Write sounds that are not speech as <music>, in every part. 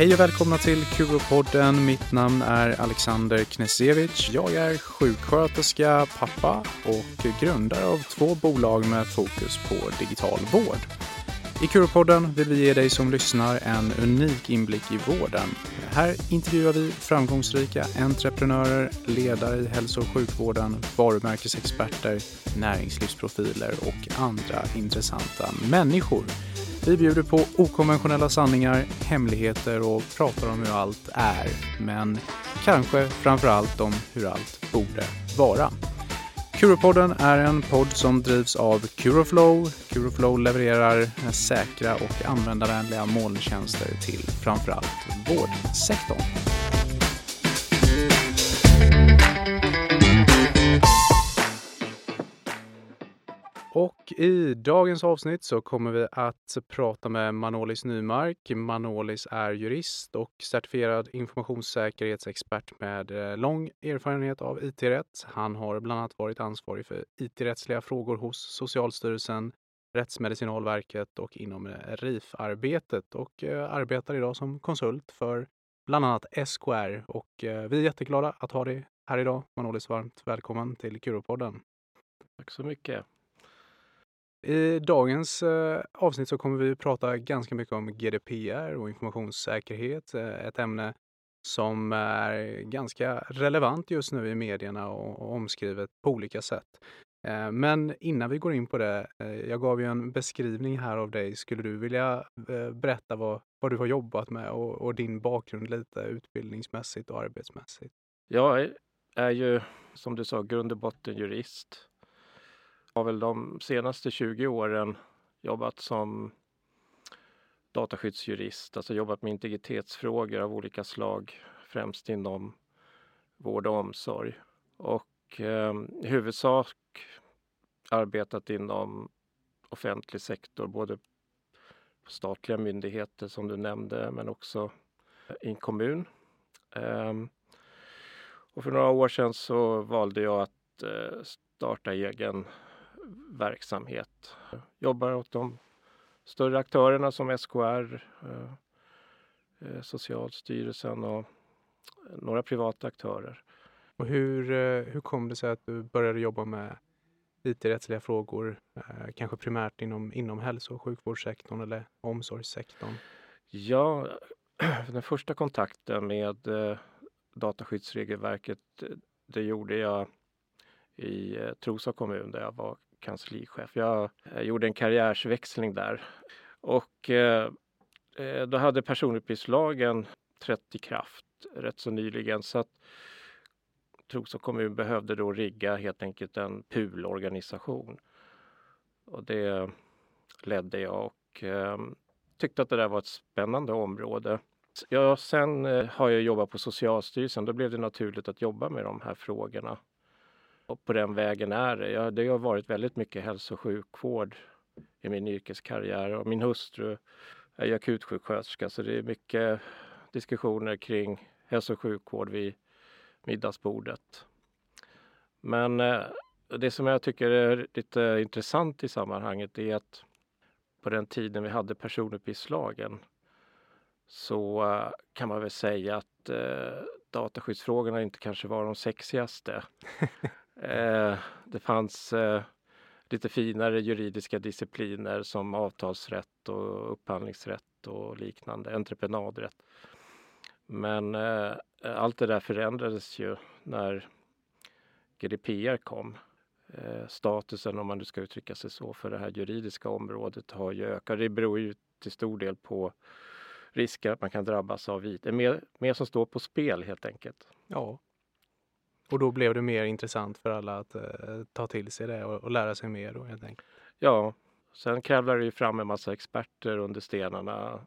Hej och välkomna till QO-podden. Mitt namn är Alexander Knesevic. Jag är sjuksköterska, pappa och grundare av två bolag med fokus på digital vård. I Kuropodden vill vi ge dig som lyssnar en unik inblick i vården. Här intervjuar vi framgångsrika entreprenörer, ledare i hälso och sjukvården, varumärkesexperter, näringslivsprofiler och andra intressanta människor. Vi bjuder på okonventionella sanningar, hemligheter och pratar om hur allt är. Men kanske framför allt om hur allt borde vara. Curopodden är en podd som drivs av Curoflow. Curoflow levererar säkra och användarvänliga molntjänster till framförallt vårdsektorn. Och i dagens avsnitt så kommer vi att prata med Manolis Nymark. Manolis är jurist och certifierad informationssäkerhetsexpert med eh, lång erfarenhet av IT-rätt. Han har bland annat varit ansvarig för IT-rättsliga frågor hos Socialstyrelsen, Rättsmedicinalverket och inom eh, RIF-arbetet och eh, arbetar idag som konsult för bland annat SKR. Och vi är jätteglada att ha dig här idag. Manolis, varmt välkommen till Kuropodden. Tack så mycket. I dagens eh, avsnitt så kommer vi prata ganska mycket om GDPR och informationssäkerhet. Eh, ett ämne som är ganska relevant just nu i medierna och, och omskrivet på olika sätt. Eh, men innan vi går in på det, eh, jag gav ju en beskrivning här av dig. Skulle du vilja eh, berätta vad, vad du har jobbat med och, och din bakgrund lite utbildningsmässigt och arbetsmässigt? Jag är ju som du sa grund och botten jurist har väl de senaste 20 åren jobbat som dataskyddsjurist, alltså jobbat med integritetsfrågor av olika slag, främst inom vård och omsorg. Och eh, i huvudsak arbetat inom offentlig sektor, både på statliga myndigheter som du nämnde, men också eh, i en kommun. Eh, och för några år sedan så valde jag att eh, starta egen verksamhet. Jobbar åt de större aktörerna som SKR, eh, eh, Socialstyrelsen och några privata aktörer. Och hur, eh, hur kom det sig att du började jobba med IT-rättsliga frågor, kanske primärt inom, inom hälso och sjukvårdssektorn eller omsorgssektorn? Ja, <clears throat> den första kontakten med dataskyddsregelverket det gjorde jag i Trosa kommun där jag var kanslichef. Jag, gjorde en karriärsväxling där och eh, eh, då hade personuppgiftslagen trätt i kraft rätt så nyligen så att Trosa kommun behövde då rigga helt enkelt en PUL-organisation. Och det ledde jag och eh, tyckte att det där var ett spännande område. Ja, sen eh, har jag jobbat på Socialstyrelsen. Då blev det naturligt att jobba med de här frågorna. På den vägen är det. Jag, det har varit väldigt mycket hälso och sjukvård i min yrkeskarriär och min hustru är akutsjuksköterska så det är mycket diskussioner kring hälso och sjukvård vid middagsbordet. Men eh, det som jag tycker är lite intressant i sammanhanget är att på den tiden vi hade personuppgiftslagen så eh, kan man väl säga att eh, dataskyddsfrågorna inte kanske var de sexigaste. <laughs> Eh, det fanns eh, lite finare juridiska discipliner som avtalsrätt och upphandlingsrätt och liknande, entreprenadrätt. Men eh, allt det där förändrades ju när GDPR kom. Eh, statusen, om man nu ska uttrycka sig så, för det här juridiska området har ju ökat. Det beror ju till stor del på risker att man kan drabbas av vite. Det är mer, mer som står på spel helt enkelt. Ja, och då blev det mer intressant för alla att eh, ta till sig det och, och, lära sig mer då helt enkelt. Ja, sen krävlar det ju fram en massa experter under stenarna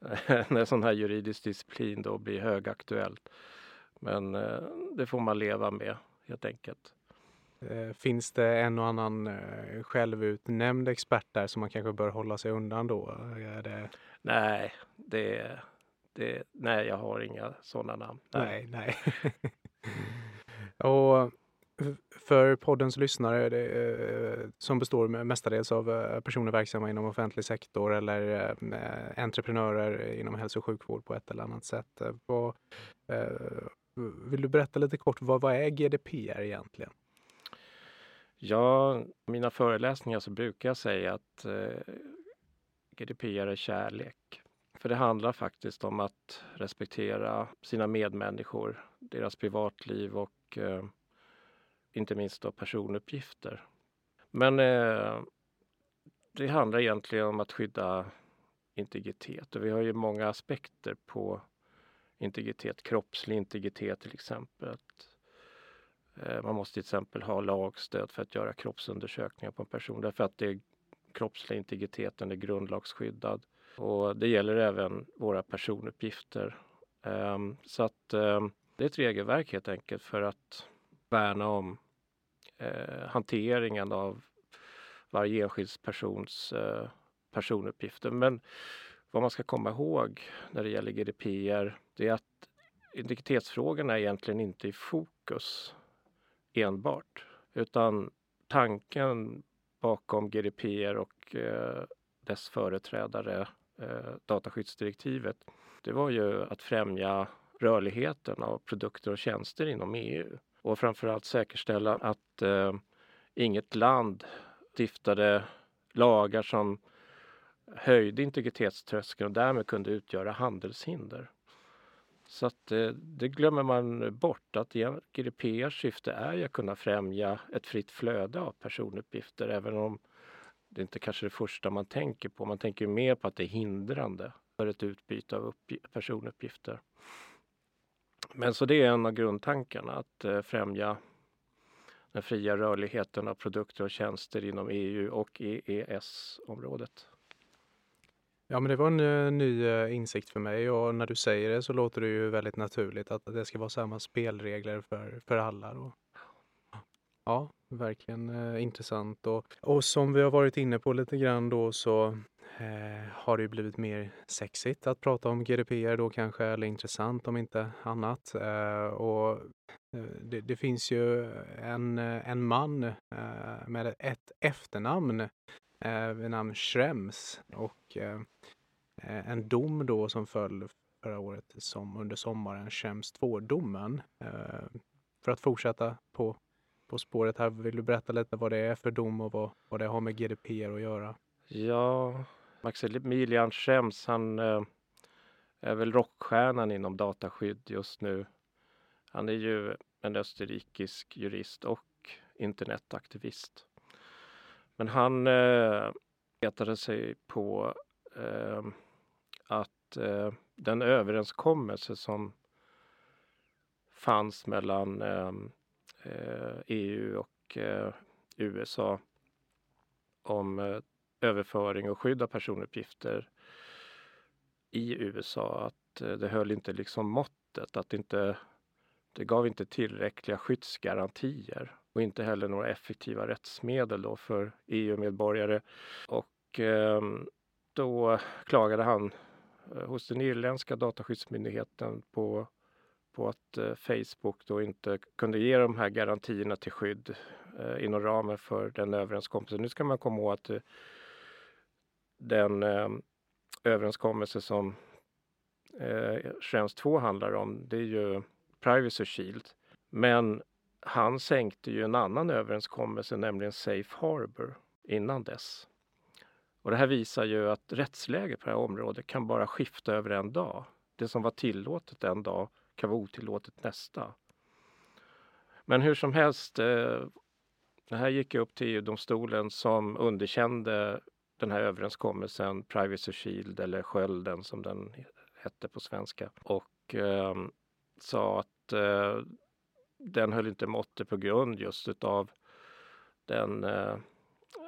<laughs> när sån här juridisk disciplin då blir högaktuellt. Men eh, det får man leva med helt enkelt. Eh, finns det en och annan eh, självutnämnd expert där som man kanske bör hålla sig undan då? Det... Nej, det, det, nej, jag har inga sådana namn. Nej, nej. nej. <laughs> Och för poddens lyssnare det, eh, som består mestadels av eh, personer verksamma inom offentlig sektor eller eh, entreprenörer inom hälso och sjukvård på ett eller annat sätt. Vad, vill du berätta lite kort, vad, vad är GDPR egentligen? Ja, i mina föreläsningar så brukar jag säga att eh, GDPR är kärlek. För det handlar faktiskt om att respektera sina medmänniskor, deras privatliv och eh, inte minst då personuppgifter. Men eh, det handlar egentligen om att skydda integritet och vi har ju många aspekter på integritet, kroppslig integritet till exempel. Eh, man måste till exempel ha lagstöd för att göra kroppsundersökningar på en person därför att det kroppsliga integriteten är grundlagsskyddad. Och det gäller även våra personuppgifter. Ehm, så att ehm, det är ett regelverk helt enkelt för att värna om eh, hanteringen av varje enskild persons eh, personuppgifter. Men vad man ska komma ihåg när det gäller GDPR, det är att integritetsfrågorna är egentligen inte i fokus enbart, utan tanken bakom GDPR och eh, dess företrädare, eh, dataskyddsdirektivet, det var ju att främja rörligheten av produkter och tjänster inom EU och framförallt säkerställa att eh, inget land stiftade lagar som höjde integritetströskeln och därmed kunde utgöra handelshinder. Så att eh, det glömmer man bort att GDPRs syfte är att kunna främja ett fritt flöde av personuppgifter även om det inte kanske är det första man tänker på. Man tänker mer på att det är hindrande för ett utbyte av personuppgifter. Men så det är en av grundtankarna, att eh, främja den fria rörligheten av produkter och tjänster inom EU och EES-området. Ja, men det var en eh, ny eh, insikt för mig och när du säger det så låter det ju väldigt naturligt att det ska vara samma spelregler för, för alla. Då. Ja, verkligen eh, intressant. Och, och som vi har varit inne på lite grann då så eh, har det ju blivit mer sexigt att prata om GDPR då kanske, eller intressant om inte annat. Eh, och eh, det, det, finns ju en, en man med ett efternamn vid namn Schrems och Eh, en dom då som föll förra året som under sommaren, Schrems 2-domen. Eh, för att fortsätta på, på spåret här, vill du berätta lite vad det är för dom och vad, vad det har med GDPR att göra? Ja, Maximilian Schrems, han eh, är väl rockstjärnan inom dataskydd just nu. Han är ju en österrikisk jurist och internetaktivist. Men han eh, letade sig på eh, att eh, den överenskommelse som fanns mellan eh, Eh, EU och eh, USA om eh, överföring och skydd av personuppgifter i USA, att det höll inte liksom måttet, att det inte det gav inte tillräckliga skyddsgarantier och inte heller några effektiva rättsmedel då för EU-medborgare. Och eh, då klagade han hos den irländska dataskyddsmyndigheten på, på att eh, Facebook då inte kunde ge de här garantierna till skydd eh, inom ramen för den överenskommelsen. Nu ska man komma ihåg att eh, den ehm, överenskommelse som eh, Schrems 2 handlar om, det är ju Privacy Shield. Men han sänkte ju en annan överenskommelse, nämligen Safe Harbor, innan dess. Och det här visar ju att rättsläget på det här området kan bara skifta över en dag. Det som var tillåtet en dag kan vara otillåtet nästa. Men hur som helst, eh, det här gick upp till EU-domstolen som underkände den här överenskommelsen, Privacy Shield eller skölden som den hette på svenska och eh, sa att eh, den höll inte måttet på grund just utav den eh,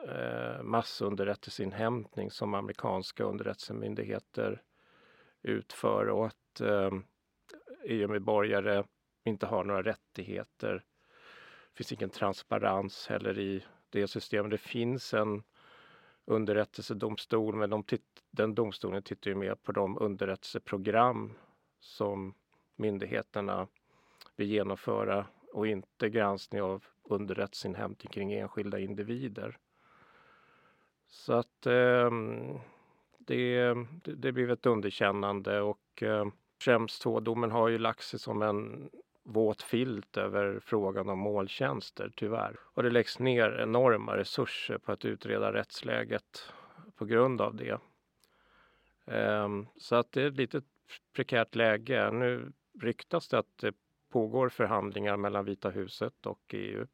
eh massunderrättelseinhämtning som amerikanska underrättelsemyndigheter utför och att eh, EU-medborgare inte har några rättigheter. Det finns ingen transparens heller i det systemet. Det finns en underrättelsedomstol men de den domstolen tittar ju mer på de underrättelseprogram som myndigheterna vill genomföra och inte granskning av underrättelseinhämtning kring enskilda individer. Så att eh, det, det blev ett underkännande och eh, Främst domen har ju lagt sig som en våt filt över frågan om måltjänster, tyvärr. Och det läggs ner enorma resurser på att utreda rättsläget på grund av det. Ehm, så att det är ett lite prekärt läge. Nu ryktas det att det pågår förhandlingar mellan Vita huset och EU.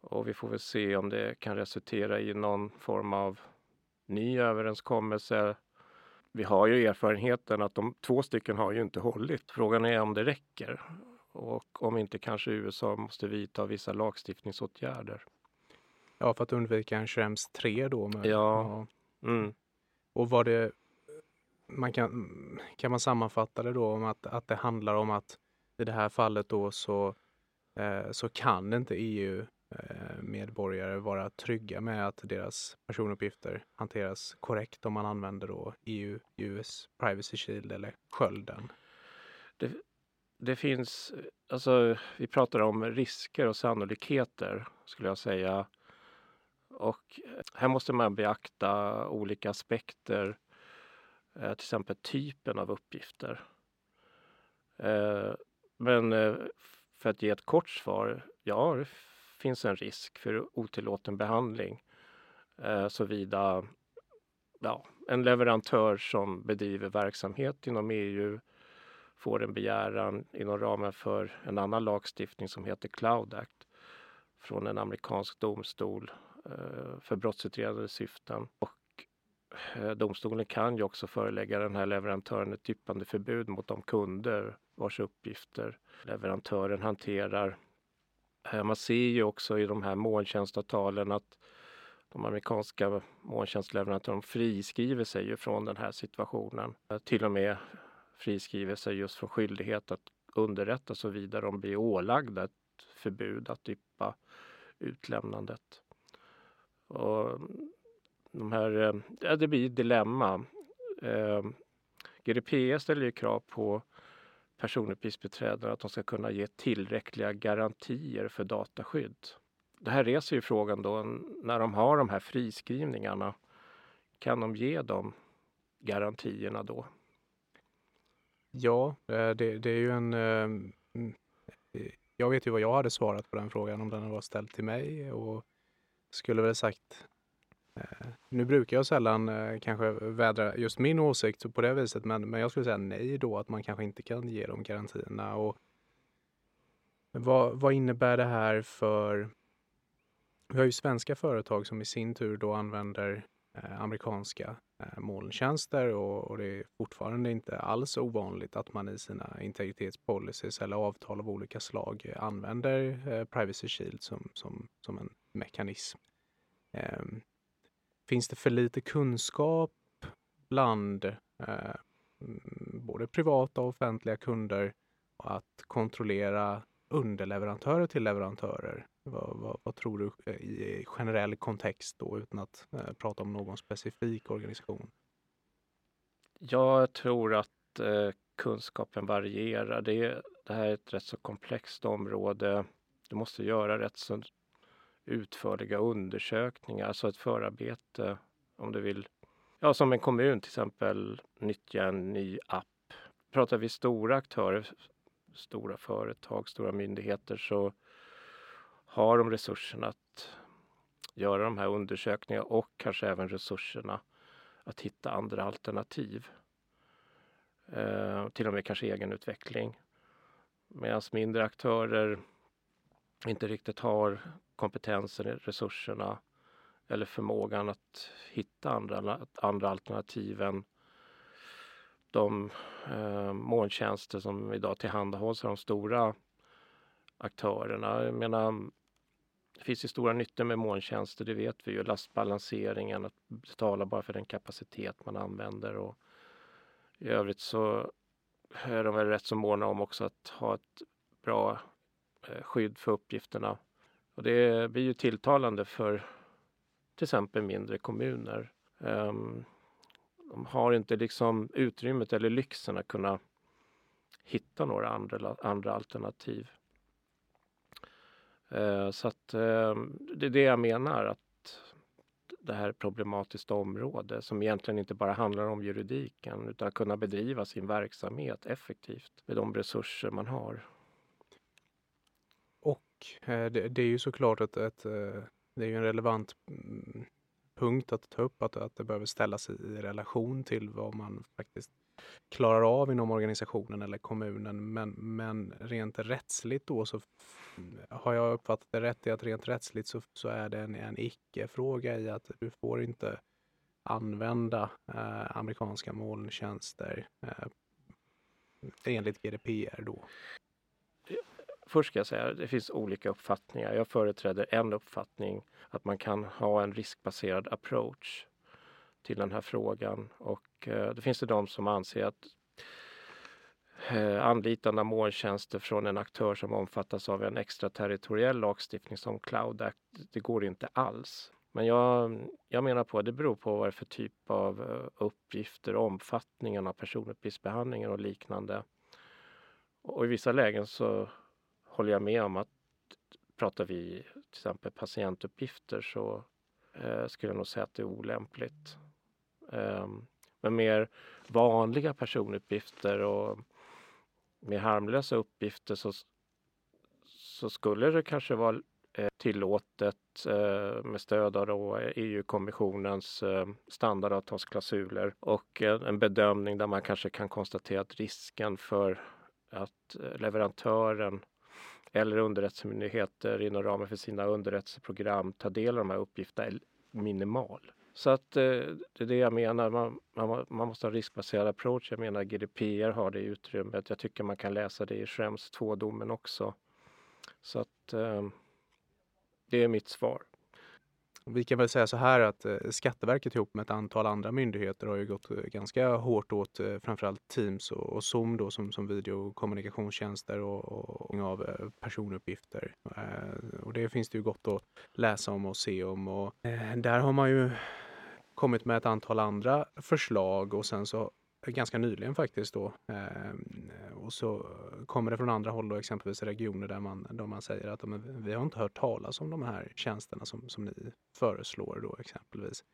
Och vi får väl se om det kan resultera i någon form av ny överenskommelse. Vi har ju erfarenheten att de två stycken har ju inte hållit. Frågan är om det räcker och om inte kanske USA måste vidta vissa lagstiftningsåtgärder. Ja, för att undvika en Schrems 3 då? Med, ja. ja. Mm. Och var det, man kan, kan man sammanfatta det då om att, att det handlar om att i det här fallet då så, eh, så kan inte EU Eh, medborgare vara trygga med att deras personuppgifter hanteras korrekt om man använder då EU, US Privacy Shield eller skölden? Det, det finns, alltså vi pratar om risker och sannolikheter skulle jag säga. Och eh, här måste man beakta olika aspekter, eh, till exempel typen av uppgifter. Men för att ge ett kort svar, ja finns en risk för otillåten behandling eh, såvida ja, en leverantör som bedriver verksamhet inom EU får en begäran inom ramen för en annan lagstiftning som heter Cloud Act från en amerikansk domstol eh, för brottsutredande syften. Och eh, domstolen kan ju också förelägga den här leverantören ett yppande förbud mot de kunder vars uppgifter leverantören hanterar Eh, man ser ju också i de här molntjänstavtalen att de amerikanska molntjänstleverantörerna friskriver sig ju från den här situationen. Eh, till och med friskriver sig just från skyldighet att underrätta så vidare de blir ålagda ett förbud att yppa utlämnandet. Och mm, de här, eh, ja, det blir ett dilemma. Eh, GDPR ställer ju krav på personuppgiftsbiträden att de ska kunna ge tillräckliga garantier för dataskydd. Det här reser ju frågan då, när de har de här friskrivningarna, kan de ge de garantierna då? Ja, eh, det, det är ju en... Eh, mm, eh, jag vet ju vad jag hade svarat på den frågan om den var ställd till mig och skulle väl sagt nu brukar jag sällan eh, kanske vädra just min åsikt på det viset, men, men jag skulle säga nej då, att man kanske inte kan ge de garantierna. Och vad, vad innebär det här för... Vi har ju svenska företag som i sin tur då använder eh, amerikanska eh, molntjänster och, och, det är fortfarande inte alls ovanligt att man i sina integritetspolicies eller avtal av olika slag använder eh, Privacy Shield som, som, som en mekanism. Ehm, Finns det för lite kunskap bland eh, både privata och offentliga kunder att kontrollera underleverantörer till leverantörer? Vad, vad, vad, tror du eh, i generell kontext då utan att eh, prata om någon specifik organisation? Jag tror att eh, kunskapen varierar. Det, det, här är ett rätt så komplext område. Du måste göra rätt så utförliga undersökningar, alltså ett förarbete om du vill. Ja, som en kommun till exempel nyttja en ny app. Pratar vi stora aktörer, stora företag, stora myndigheter så har de resurserna att göra de här undersökningarna och kanske även resurserna att hitta andra alternativ. Eh, till och med kanske egen utveckling. Medan mindre aktörer inte riktigt har kompetensen, resurserna eller förmågan att hitta andra, andra alternativ än de eh, molntjänster som idag tillhandahålls av de stora aktörerna. Jag menar, det finns ju stora nyttor med molntjänster, det vet vi ju. Lastbalanseringen, att betala bara för den kapacitet man använder och i övrigt så är de väl rätt så måna om också att ha ett bra eh, skydd för uppgifterna och det blir ju tilltalande för till exempel mindre kommuner. Um, de har inte liksom utrymmet eller lyxen att kunna hitta några andra, andra alternativ. Eh, så att ehm, det är det jag menar att det här är ett problematiskt område som egentligen inte bara handlar om juridiken utan att kunna bedriva sin verksamhet effektivt med de resurser man har. Och det, det är ju såklart ett, ett, eh, det är ju en relevant mm, punkt att ta upp, att, att det behöver ställas i relation till vad man faktiskt klarar av inom organisationen eller kommunen. Men, men rent rättsligt då så mm, har jag uppfattat det rätt i att rent rättsligt så, så är det en, en icke-fråga i att du får inte använda eh, amerikanska molntjänster eh, enligt GDPR då. Först ska jag säga att det finns olika uppfattningar. Jag företräder en uppfattning att man kan ha en riskbaserad approach till den här frågan och eh, det finns det de som anser att eh, anlitande av molntjänster från en aktör som omfattas av en extraterritoriell lagstiftning som Cloud Act, det går inte alls. Men jag, jag menar på att det beror på vad det är för typ av eh, uppgifter, omfattningen av personuppgiftsbehandlingen och liknande. Och i vissa lägen så håller jag med om att pratar vi till exempel patientuppgifter så eh, skulle jag nog säga att det är olämpligt. Eh, men mer vanliga personuppgifter och mer harmlösa uppgifter så, så skulle det kanske vara eh, tillåtet eh, med stöd av EU-kommissionens eh, standardavtalsklausuler och en bedömning där man kanske kan konstatera att risken för att eh, leverantören eller underrättelsemyndigheter inom ramen för sina underrättelseprogram ta del av de här uppgifterna är minimal. Så att eh, det är det jag menar, man, man, man måste ha riskbaserad approach. Jag menar GDPR har det utrymmet. Jag tycker man kan läsa det i Schrems 2-domen också. Så att eh, det är mitt svar. Vi kan väl säga så här att eh, Skatteverket ihop med ett antal andra myndigheter har ju gått eh, ganska hårt åt eh, framförallt Teams och, Zoom då som, som videokommunikationstjänster och, och, av personuppgifter. Och det finns det ju gott att läsa om och se om och där har man ju kommit med ett antal andra förslag och sen så ganska nyligen faktiskt då. Eh, och så kommer det från andra håll då, exempelvis regioner där man, där man säger att men, vi har inte hört talas om de här tjänsterna som, som ni föreslår då exempelvis.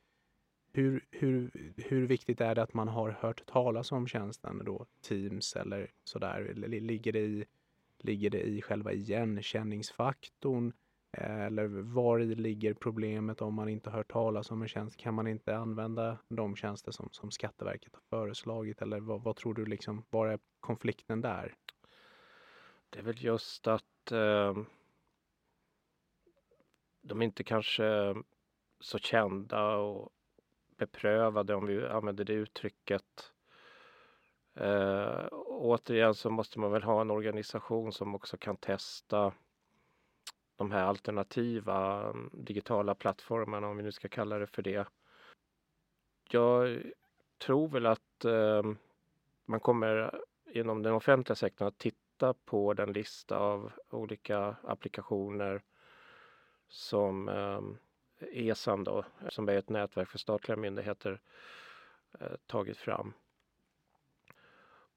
Hur, hur, hur viktigt är det att man har hört talas om tjänsten då, Teams eller sådär? Ligger det i, ligger det i själva igenkänningsfaktorn? Eller var i ligger problemet om man inte hört talas om en tjänst? Kan man inte använda de tjänster som, som Skatteverket har föreslagit? Eller vad, vad tror du, liksom, var är konflikten där? Det är väl just att eh, de inte kanske så kända och beprövade, om vi använder det uttrycket. Eh, återigen så måste man väl ha en organisation som också kan testa de här alternativa mm, digitala plattformarna, om vi nu ska kalla det för det. Jag tror väl att eh, man kommer eh, inom den offentliga sektorn att titta på den lista av olika applikationer som eh, ESAM då, som är ett nätverk för statliga myndigheter, eh, tagit fram.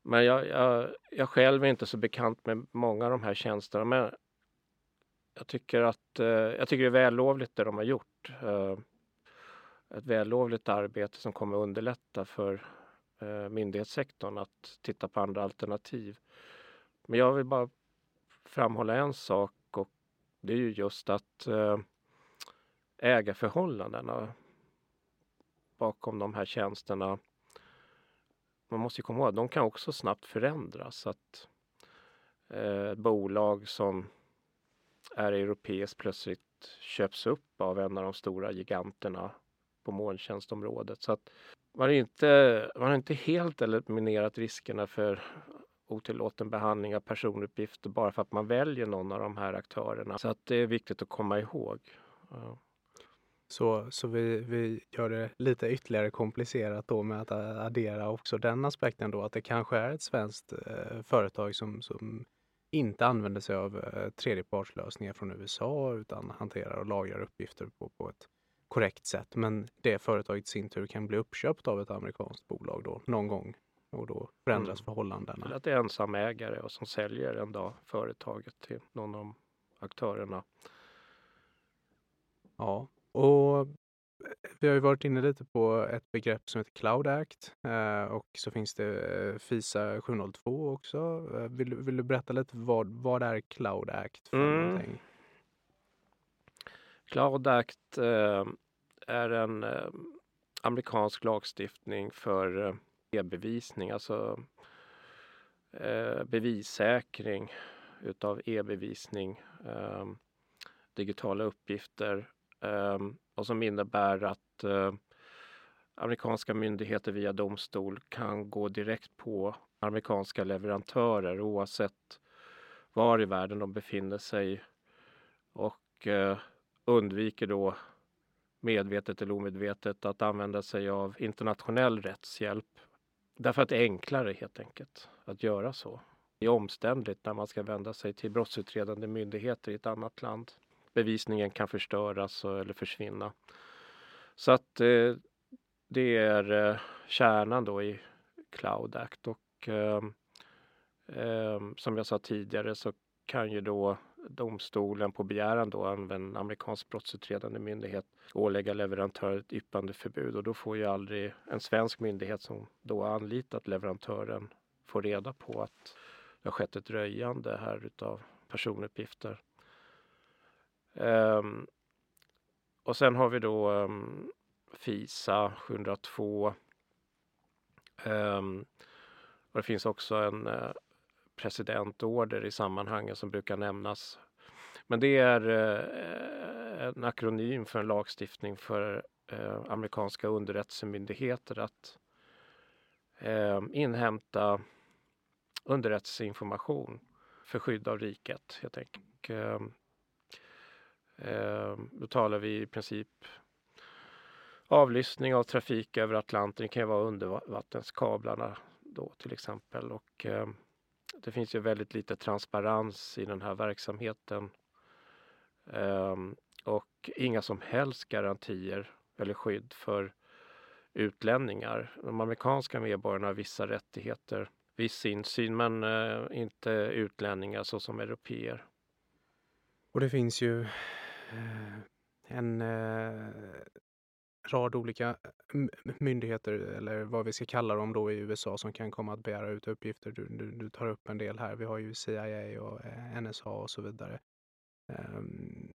Men jag, jag, jag själv är inte så bekant med många av de här tjänsterna. Men jag tycker att eh, jag tycker det är vällovligt det de har gjort. Eh, ett vällovligt arbete som kommer underlätta för eh, myndighetssektorn att titta på andra alternativ. Men jag vill bara framhålla en sak och det är ju just att eh, ägarförhållandena bakom de här tjänsterna man måste komma ihåg att de kan också snabbt förändras. Att eh, bolag som är europeiskt plötsligt köps upp av en av de stora giganterna på molntjänstområdet. Så att man, är inte, man har inte helt eliminerat riskerna för otillåten behandling av personuppgifter bara för att man väljer någon av de här aktörerna. Så att det är viktigt att komma ihåg. Ja. Så, så vi, vi gör det lite ytterligare komplicerat då med att addera också den aspekten då att det kanske är ett svenskt eh, företag som, som inte använder sig av eh, tredjepartslösningar från USA utan hanterar och lagrar uppgifter på, på ett korrekt sätt. Men det företaget i sin tur kan bli uppköpt av ett amerikanskt bolag då någon gång och då förändras mm. förhållandena. Eller att det är ensamägare och som säljer en dag företaget till någon av aktörerna. Ja, och vi har ju varit inne lite på ett begrepp som heter Cloud Act eh, och så finns det eh, FISA 702 också. Eh, vill, vill du berätta lite vad, vad är Cloud Act för mm. någonting? Cloud Act är en amerikansk lagstiftning för e-bevisning, alltså bevissäkring utav e-bevisning, digitala uppgifter Ehm, och som innebär att eh, amerikanska myndigheter via domstol kan gå direkt på amerikanska leverantörer oavsett var i världen de befinner sig och eh, undviker då medvetet eller omedvetet att använda sig av internationell rättshjälp. Därför att det är enklare helt enkelt att göra så. Det är omständligt när man ska vända sig till brottsutredande myndigheter i ett annat land bevisningen kan förstöras eller försvinna. Så att eh, det är eh, kärnan då i Cloud Act och eh, eh, som jag sa tidigare så kan ju då domstolen på begäran då använda en amerikansk brottsutredande myndighet ålägga leverantörer ett yppandeförbud och då får ju aldrig en svensk myndighet som då anlitat leverantören få reda på att det har skett ett röjande här utav personuppgifter. Um, och sen har vi då um, FISA 702. Um, ehm, och det finns också en uh, presidentorder i sammanhanget som brukar nämnas. Men det är uh, en akronym för en lagstiftning för uh, amerikanska underrättelsemyndigheter att inhämta underrättelseinformation för skydd av riket helt enkelt. Eh, då talar vi i princip avlyssning av trafik över Atlanten. Det kan ju vara undervattenskablarna då till exempel. Och eh, det finns ju väldigt lite transparens i den här verksamheten. Eh, och inga som helst garantier eller skydd för utlänningar. De amerikanska medborgarna har vissa rättigheter, viss insyn men eh, inte utlänningar såsom europeer. Och det finns ju Eh, en eh, rad olika eh, myndigheter eller vad vi ska kalla dem då i USA som kan komma att begära ut uppgifter. Du, du, du tar upp en del här. Vi har ju CIA och eh, NSA och så vidare. Um,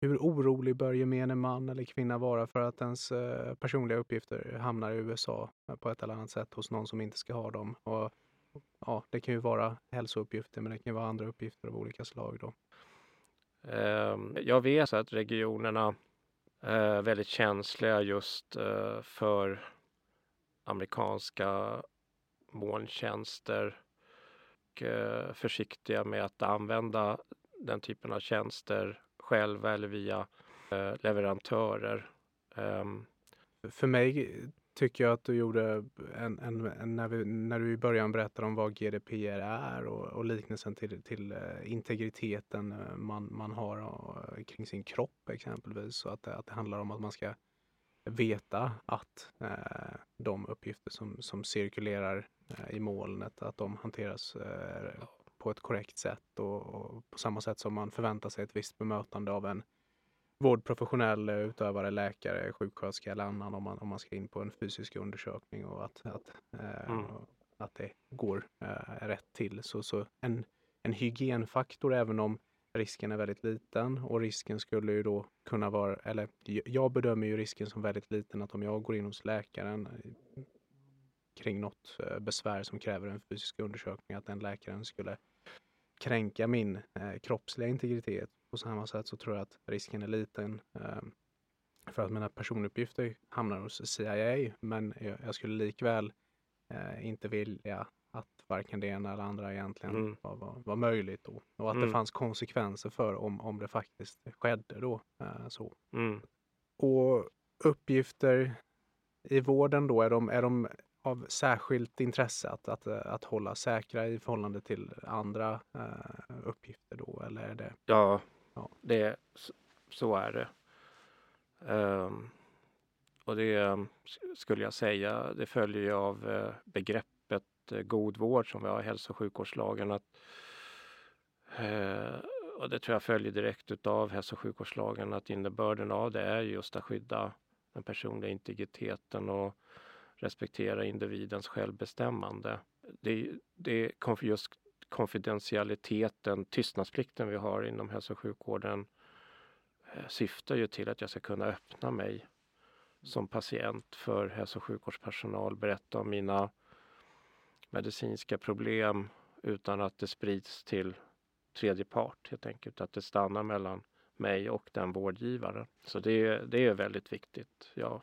hur orolig bör gemene man eller kvinna vara för att ens uh, personliga uppgifter hamnar i USA på ett eller annat sätt hos någon som inte ska ha dem? Och, ja, det kan ju vara hälsouppgifter men det kan ju vara andra uppgifter av olika slag då. Ehm, jag vet att regionerna är väldigt känsliga just eh, för amerikanska molntjänster och eh, försiktiga med att använda den typen av tjänster själva eller via eh, leverantörer. Ehm, för mig tycker jag att du gjorde en, en, en, när, vi, när du i början berättade om vad GDPR är och, och liknelsen till, till eh, integriteten eh, man, man har eh, kring sin kropp exempelvis. Så att, det, att det handlar om att man ska veta att de uppgifter som, som cirkulerar i molnet, att de hanteras på ett korrekt sätt och, och, på samma sätt som man förväntar sig ett visst bemötande av en vårdprofessionell utövare, läkare, sjuksköterska eller annan om man, om man ska in på en fysisk undersökning och att, att, eh, mm. att det går eh, rätt till. Så, så en, en hygienfaktor även om risken är väldigt liten och risken skulle ju då kunna vara, eller jag bedömer ju risken som väldigt liten att om jag går in hos läkaren eh, kring något besvär som kräver en fysisk undersökning, att den läkaren skulle kränka min eh, kroppsliga integritet på samma sätt så tror jag att risken är liten eh, för att mina personuppgifter hamnar hos CIA. Men jag, skulle likväl eh, inte vilja att varken det ena eller andra egentligen mm. var, var, var, möjligt då. Och att mm. det fanns konsekvenser för om, om det faktiskt skedde då. Eh, så. Mm. Och uppgifter i vården då, är de, är de av särskilt intresse att, att, att hålla säkra i förhållande till andra uh, uppgifter då? Eller är det... Ja, ja. Det, så är det. Um, och det ehm, skulle jag säga, det följer ju av eh, begreppet eh, god vård som vi har i hälso och sjukvårdslagen. Att, eh, och det tror jag följer direkt av hälso och sjukvårdslagen att innebörden av det är just att skydda den personliga integriteten och respektera individens självbestämmande. Det, det just konfidentialiteten, tystnadsplikten vi har inom hälso och sjukvården eh, syftar ju till att jag ska kunna öppna mig som patient för hälso och sjukvårdspersonal, berätta om mina medicinska problem utan att det sprids till tredje part helt enkelt, att det stannar mellan mig och den vårdgivaren. Så det, det är väldigt viktigt, ja.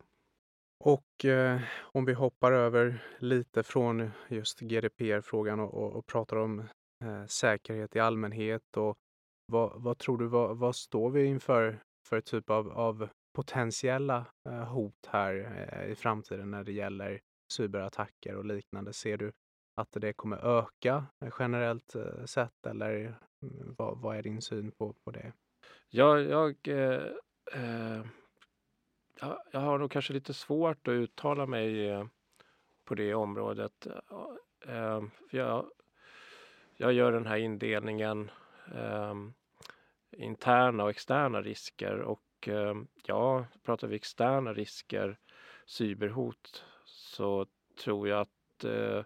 Och eh, om vi hoppar över lite från just GDPR-frågan och, och, och, pratar om eh, säkerhet i allmänhet och vad, vad tror du, vad, vad, står vi inför för typ av, av potentiella eh, hot här eh, i framtiden när det gäller cyberattacker och liknande? Ser du att det kommer öka generellt eh, sett eller mm, vad, vad, är din syn på, på det? Ja, jag, eh, eh, jag har nog kanske lite svårt att uttala mig eh, på det området. Ehm, jag, jag gör den här indelningen ehm, interna och externa risker och ehm, ja, pratar vi externa risker, cyberhot, så tror jag att eh,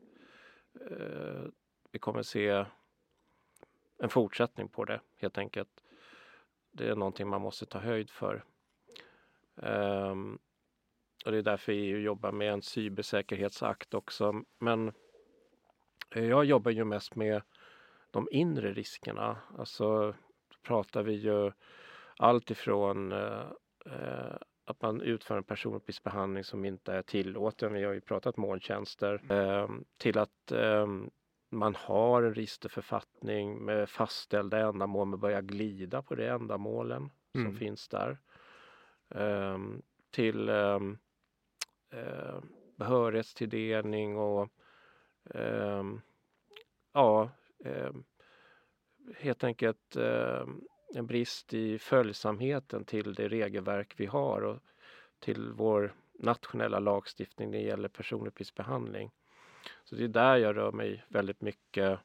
eh, vi kommer se en fortsättning på det helt enkelt. Det är någonting man måste ta höjd för. Um, och det är därför EU jobbar med en cybersäkerhetsakt också. Men jag jobbar ju mest med de inre riskerna. Alltså pratar vi ju allt ifrån uh, uh, att man utför en personuppgiftsbehandling som inte är tillåten. Vi har ju pratat molntjänster. Uh, till att um, man har en registerförfattning med fastställda ändamål men börjar glida på de ändamålen som mm. finns där. Ehm, till ehm, eh, behörighetstilldelning och ehm, ja, helt enkelt en brist i följsamheten till det regelverk vi har och till vår nationella lagstiftning när det gäller personuppgiftsbehandling. Så det är där jag rör mig väldigt mycket.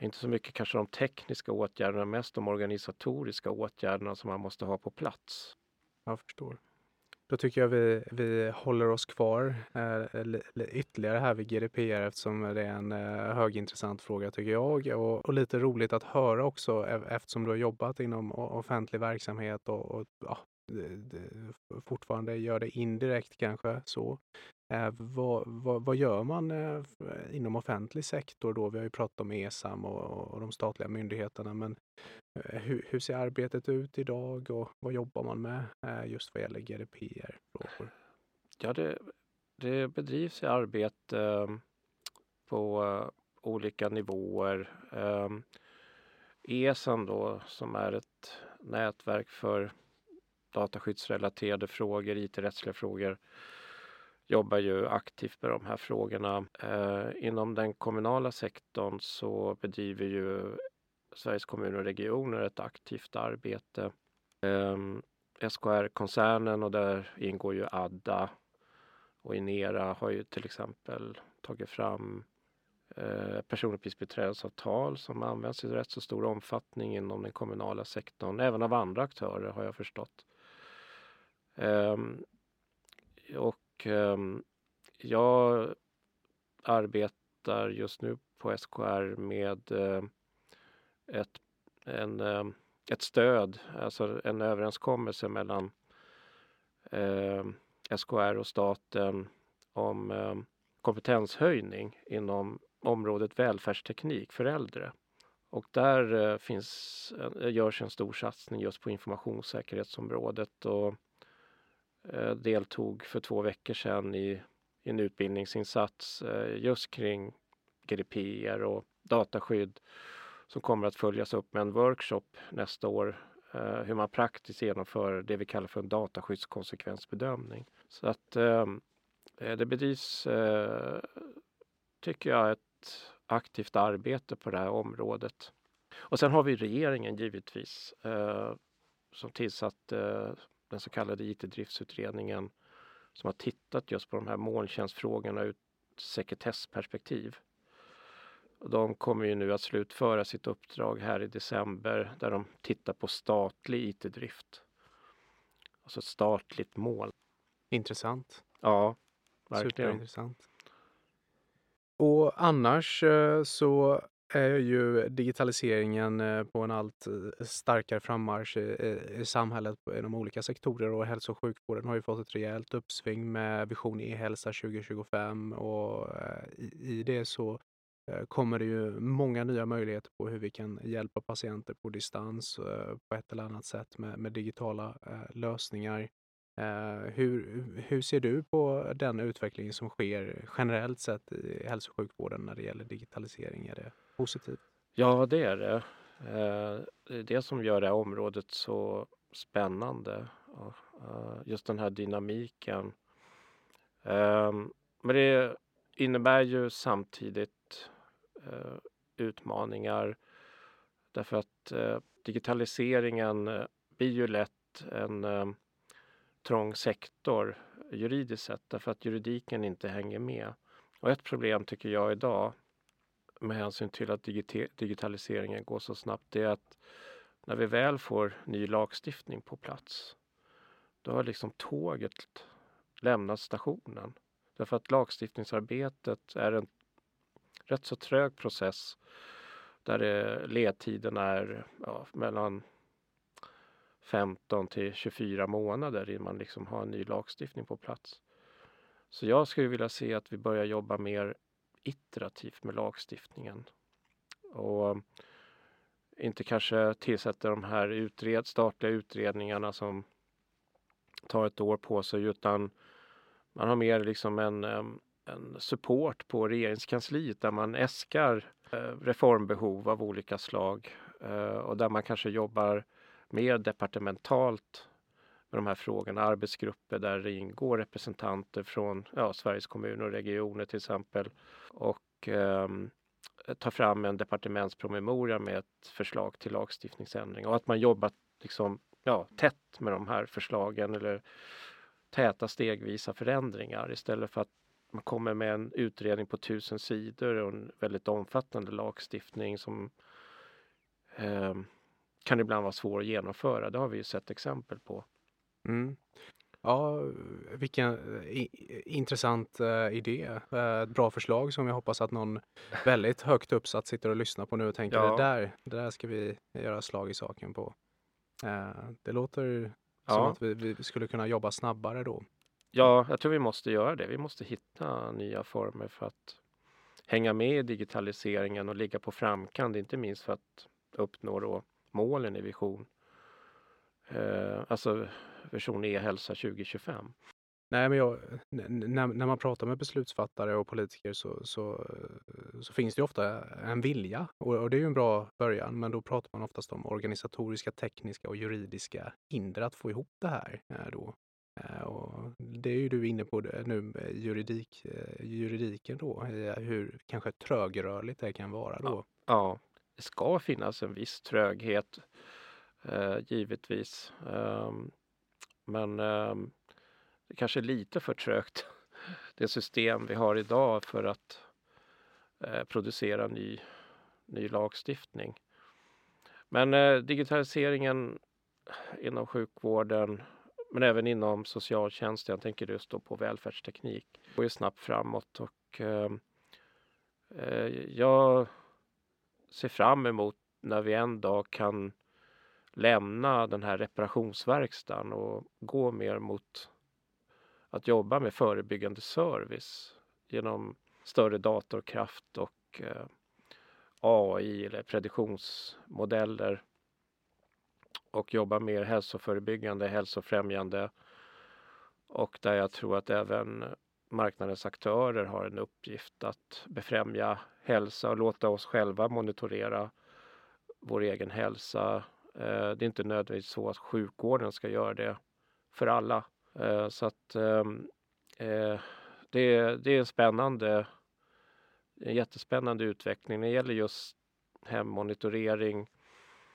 Inte så mycket kanske de tekniska åtgärderna, mest de organisatoriska åtgärderna som man måste ha på plats. Jag förstår. Då tycker jag vi, vi håller oss kvar eh, ytterligare här vid GDPR eftersom det är en eh, högintressant fråga tycker jag och, och, lite roligt att höra också e-, eftersom du har jobbat inom offentlig verksamhet och, och ja, fortfarande gör det indirekt kanske så. Eh, vad, vad, vad, gör man eh, inom offentlig sektor då? Vi har ju pratat om ESAM och, och de statliga myndigheterna, men eh, hur, hur, ser arbetet ut idag och vad jobbar man med eh, just vad gäller GDPR-frågor? Ja, det, det bedrivs arbete ehm, på eh, olika nivåer. ESAM då, som är ett nätverk för dataskyddsrelaterade frågor, IT-rättsliga frågor, jobbar ju aktivt med de här frågorna. Eh, inom den kommunala sektorn så bedriver ju Sveriges kommuner och regioner ett aktivt arbete. Eh, SKR-koncernen och där ingår ju Adda och Inera har ju till exempel tagit fram eh, personuppgiftsbiträdesavtal som används i rätt så stor omfattning inom den kommunala sektorn, även av andra aktörer har jag förstått. Ehm, och um, jag arbetar just nu på SKR med eh, ett, en, eh, ett stöd, alltså en överenskommelse mellan ehm, SKR och staten om ehm, kompetenshöjning inom området välfärdsteknik för äldre. Och där eh, finns, eh, görs en stor satsning just på informationssäkerhetsområdet och Eh, deltog för två veckor sedan i, i en utbildningsinsats eh, just kring GDPR och dataskydd som kommer att följas upp med en workshop nästa år eh, hur man praktiskt genomför det vi kallar för en dataskyddskonsekvensbedömning. Så att ehm, det bedrivs, tycker jag, ett aktivt arbete på det här området. Och sen har vi regeringen givetvis som tillsatt den så kallade IT-driftsutredningen som har tittat just på de här molntjänstfrågorna ur sekretessperspektiv. De kommer ju nu att slutföra sitt uppdrag här i december där de tittar på statlig IT-drift. Alltså ett statligt mål. Intressant. Ja, verkligen. Superintressant. Och annars eh, så är ju digitaliseringen eh, på en allt eh, starkare frammarsch i, eh, samhället inom olika sektorer och hälso och sjukvården har ju fått ett rejält uppsving med Vision e-hälsa 2025 och i, i det så kommer det ju många nya möjligheter på hur vi kan hjälpa patienter på distans på ett eller annat sätt med, med digitala lösningar. Eh, hur, hur ser du på den utveckling som sker generellt sett i hälso och sjukvården när det gäller digitalisering? Är det positivt? Ja, det är det. Eh, det är det som gör det här området så spännande. Eh, just den här dynamiken. Men det innebär ju samtidigt utmaningar därför att digitaliseringen blir ju lätt en trång sektor juridiskt sett därför att juridiken inte hänger med. Och ett problem tycker jag idag med hänsyn till att digitaliseringen går så snabbt det är att när vi väl får ny lagstiftning på plats då har liksom tåget lämnat stationen. Därför att lagstiftningsarbetet är en rätt så trög process där eh, ledtiden är ja, mellan 15 till 24 månader innan man liksom har en ny lagstiftning på plats. Så jag skulle vilja se att vi börjar jobba mer iterativt med lagstiftningen. Och eh, inte kanske tillsätta de här utred, statliga utredningarna som tar ett år på sig utan man har mer liksom en, eh, en support på regeringskansliet där man äskar eh, reformbehov av olika slag och där man kanske jobbar mer departementalt med de här frågorna, arbetsgrupper där det ingår representanter från ja, Sveriges kommuner och regioner till exempel. Och eh, ta fram en departementspromemoria med ett förslag till lagstiftningsändring. Och att man jobbar liksom, ja, tätt med de här förslagen eller täta stegvisa förändringar istället för att man kommer med en utredning på tusen sidor och en väldigt omfattande lagstiftning som eh, kan ibland vara svår att genomföra. Det har vi ju sett exempel på. Mm. Ja, vilken eh, intressant uh, idé. Uh, ett bra förslag som jag hoppas att någon väldigt högt uppsatt sitter och lyssnar på nu och tänker ja. det, där, det där ska vi göra slag i saken på. Uh, det låter ja. som att vi, vi, skulle kunna jobba snabbare då. Ja, jag tror vi måste göra det. Vi måste hitta nya former för att hänga med i digitaliseringen och ligga på framkant, inte minst för att uppnå då målen i vision. Eh, alltså vision e-hälsa 2025. Nej, men jag, när, när man pratar med beslutsfattare och politiker så, så, så finns det ofta en vilja och, och, det är ju en bra början. Men då pratar man oftast om organisatoriska, tekniska och juridiska hinder att få ihop det här. Eh, då. Eh, och det är ju du inne på nu, juridik, eh, juridiken då, hur kanske trögrörligt det kan vara då. Ja, ska finnas en viss tröghet eh, givetvis. Ehm, men ehm, det kanske är lite för trögt <laughs> det system vi har idag för att eh, producera ny, ny lagstiftning. Men eh, digitaliseringen inom sjukvården men även inom socialtjänsten, jag tänker just då på välfärdsteknik, går ju snabbt framåt och ehm, eh, jag ser fram emot när vi en dag kan lämna den här reparationsverkstaden och gå mer mot att jobba med förebyggande service genom större datorkraft och eh, AI eller prediktionsmodeller och jobba mer hälsoförebyggande, hälsofrämjande och där jag tror att även marknadens aktörer har en uppgift att befrämja hälsa och låta oss själva monitorera vår egen hälsa. Eh, det är inte nödvändigtvis så att sjukvården ska göra det för alla. Eh, så att ehm, eh, det, är en spännande, en jättespännande utveckling. när Det gäller just hemmonitorering,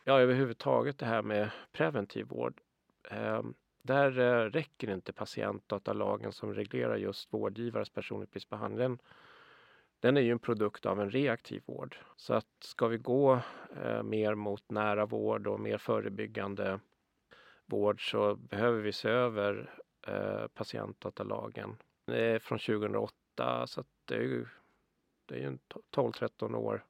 ja överhuvudtaget det här med preventiv vård. Ehm, där eh, räcker inte patientdatalagen som reglerar just vårdgivares personuppgiftsbehandling den är ju en produkt av en reaktiv vård. Så att ska vi gå eh, mer mot nära vård och mer förebyggande vård så behöver vi se över eh, patientdatalagen. Det är från 2008 så att det är ju, det är ju 12-13 år.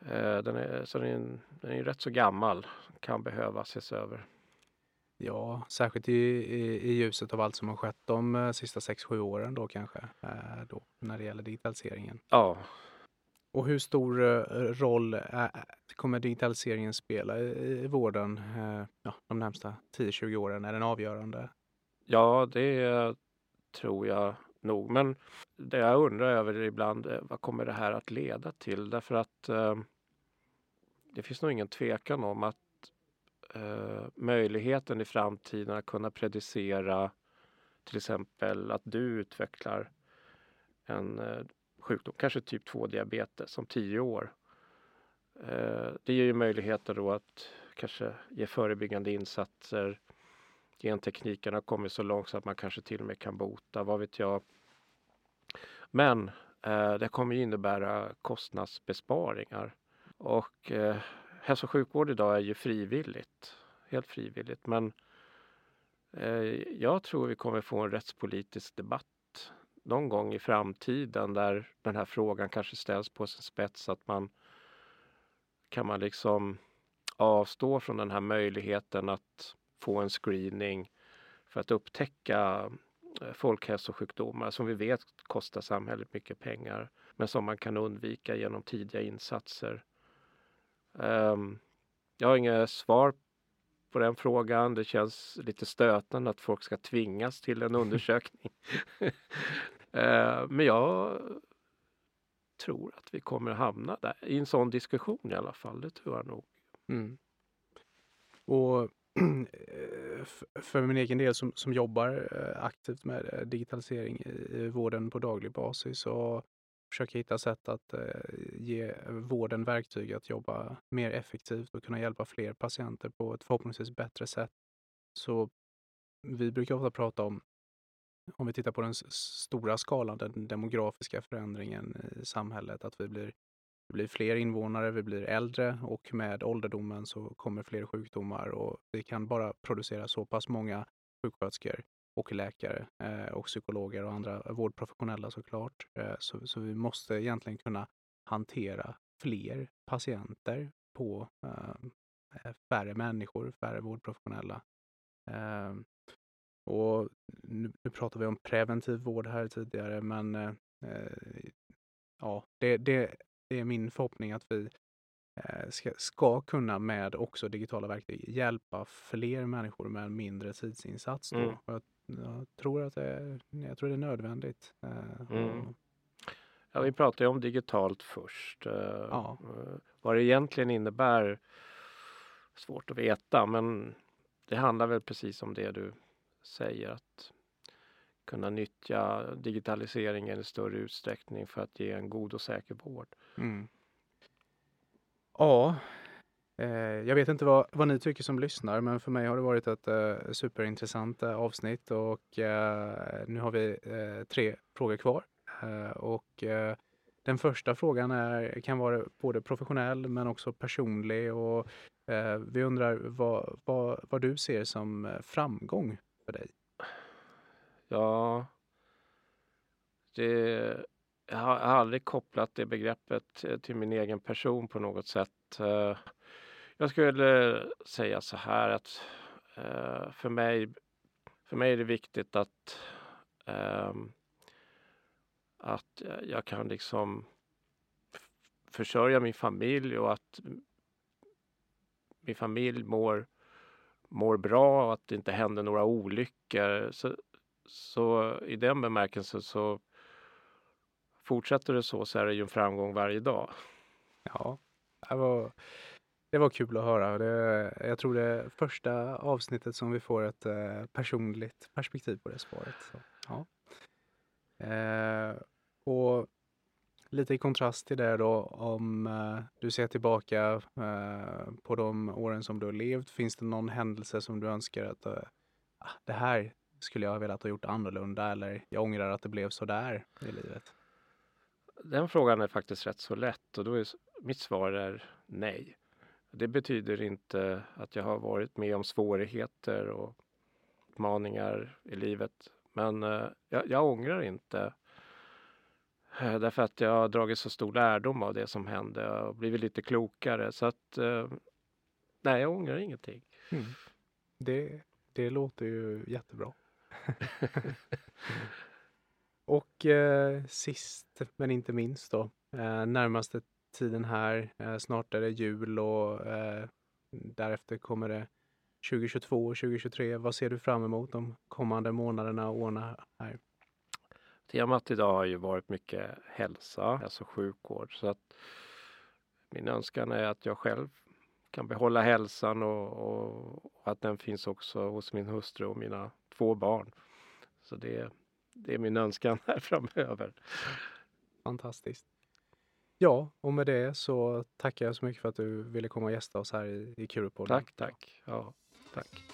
Eh, den är, så den är, den är rätt så gammal, kan behöva ses över. Ja, särskilt i, i, i, ljuset av allt som har skett de uh, sista 6-7 åren då kanske, uh, då, när det gäller digitaliseringen. Ja. Och hur stor uh, roll kommer digitaliseringen spela i, i vården ja, de närmsta 10-20 åren? Är den avgörande? Ja, det tror jag nog. Men det jag undrar över ibland, vad kommer det här att leda till? Därför att det finns nog ingen tvekan om att eh, möjligheten i framtiden att kunna predicera till exempel att du utvecklar en eh, sjukdom, kanske typ 2 diabetes om 10 år. Eh, det ger ju möjligheter då att kanske ge förebyggande insatser. Gentekniken har kommit så långt så att man kanske till och med kan bota, vad vet jag. Men eh, det kommer innebära kostnadsbesparingar och eh, hälso och sjukvård idag är ju frivilligt, helt frivilligt. Men eh, jag tror vi kommer få en rättspolitisk debatt någon gång i framtiden där den här frågan kanske ställs på sin spets att man kan man liksom avstå från den här möjligheten att få en screening för att upptäcka eh, folkhälsosjukdomar som vi vet kostar samhället mycket pengar men som man kan undvika genom tidiga insatser. Um, jag har inga svar på den frågan. Det känns lite stötande att folk ska tvingas till en undersökning. uh, <laughs> men jag tror att vi kommer hamna där i en sån diskussion i alla fall. Det tror jag nog. Mm. Och <clears throat> för min egen del som, som jobbar eh, aktivt med eh, digitalisering i vården på daglig basis och försöka hitta sätt att eh, ge vården verktyg att jobba mer effektivt och kunna hjälpa fler patienter på ett förhoppningsvis bättre sätt. Så vi brukar ofta prata om, om vi tittar på den stora skalan, den demografiska förändringen i samhället, att vi blir, vi blir fler invånare, vi blir äldre och med ålderdomen så kommer fler sjukdomar och vi kan bara producera så pass många sjuksköterskor och läkare eh, och psykologer och andra vårdprofessionella såklart. Eh, så, så vi måste egentligen kunna hantera fler patienter på eh, färre människor, färre vårdprofessionella. Och nu, nu, pratar vi om preventiv vård här tidigare, men ja, det, det, det, är min förhoppning att vi ska, ska, kunna med också digitala verktyg hjälpa fler människor med en mindre tidsinsats. Då. Mm. Jag jag tror att det är, jag tror det är nödvändigt. Eh, mm. Ja, vi pratade ju om digitalt först. Eh, ja. Vad det egentligen innebär svårt att veta men det handlar väl precis om det du säger att kunna nyttja digitaliseringen i större utsträckning för att ge en god och säker vård. Mm. Ja, Eh, Eh, jag vet inte vad, vad ni tycker som lyssnar, men för mig har det varit ett eh, superintressant eh, avsnitt och eh, nu har vi eh, tre frågor kvar. Eh, och eh, den första frågan är, kan vara både professionell men också personlig och eh, vi undrar vad, vad, vad du ser som framgång för dig? Ja, det, jag har aldrig kopplat det begreppet till min egen person på något sätt. Jag skulle eh, säga så här att eh, för, mig, för mig är det viktigt att, eh, att jag kan liksom försörja min familj och att min familj mår, mår bra och att det inte händer några olyckor. Så, så i den bemärkelsen så fortsätter det så så är det ju en framgång varje dag. Ja, det var det var kul att höra. Det, jag tror det är första avsnittet som vi får ett eh, personligt perspektiv på det svaret. Så, ja. Eh, och lite i kontrast till det då, om eh, du ser tillbaka eh, på de åren som du har levt, finns det någon händelse som du önskar att eh, ah, det här skulle jag ha velat ha gjort annorlunda eller jag ångrar att det blev så där i livet? den frågan är faktiskt rätt så lätt och då är mitt svar är nej. Det betyder inte att jag har varit med om svårigheter och utmaningar i livet. Men eh, jag, jag ångrar inte. Eh, därför att jag har dragit så stor lärdom av det som hände och blivit lite klokare. Så att eh, nej, jag ångrar ingenting. Mm. Det, det låter ju jättebra. <laughs> och eh, sist men inte minst då, eh, närmaste tiden här, eh, snart är det jul och eh, därefter kommer det 2022 och 2023. Vad ser du fram emot de kommande månaderna och åren här? Temat idag har ju varit mycket hälsa, alltså sjukvård. Så att min önskan är att jag själv kan behålla hälsan och, och, att den finns också hos min hustru och mina två barn. Så det, det är min önskan här <laughs> framöver. Fantastiskt. Ja, och med det så tackar jag så mycket för att du ville komma och gästa oss här i, i Kurupodden. Tack, tack. Ja, tack.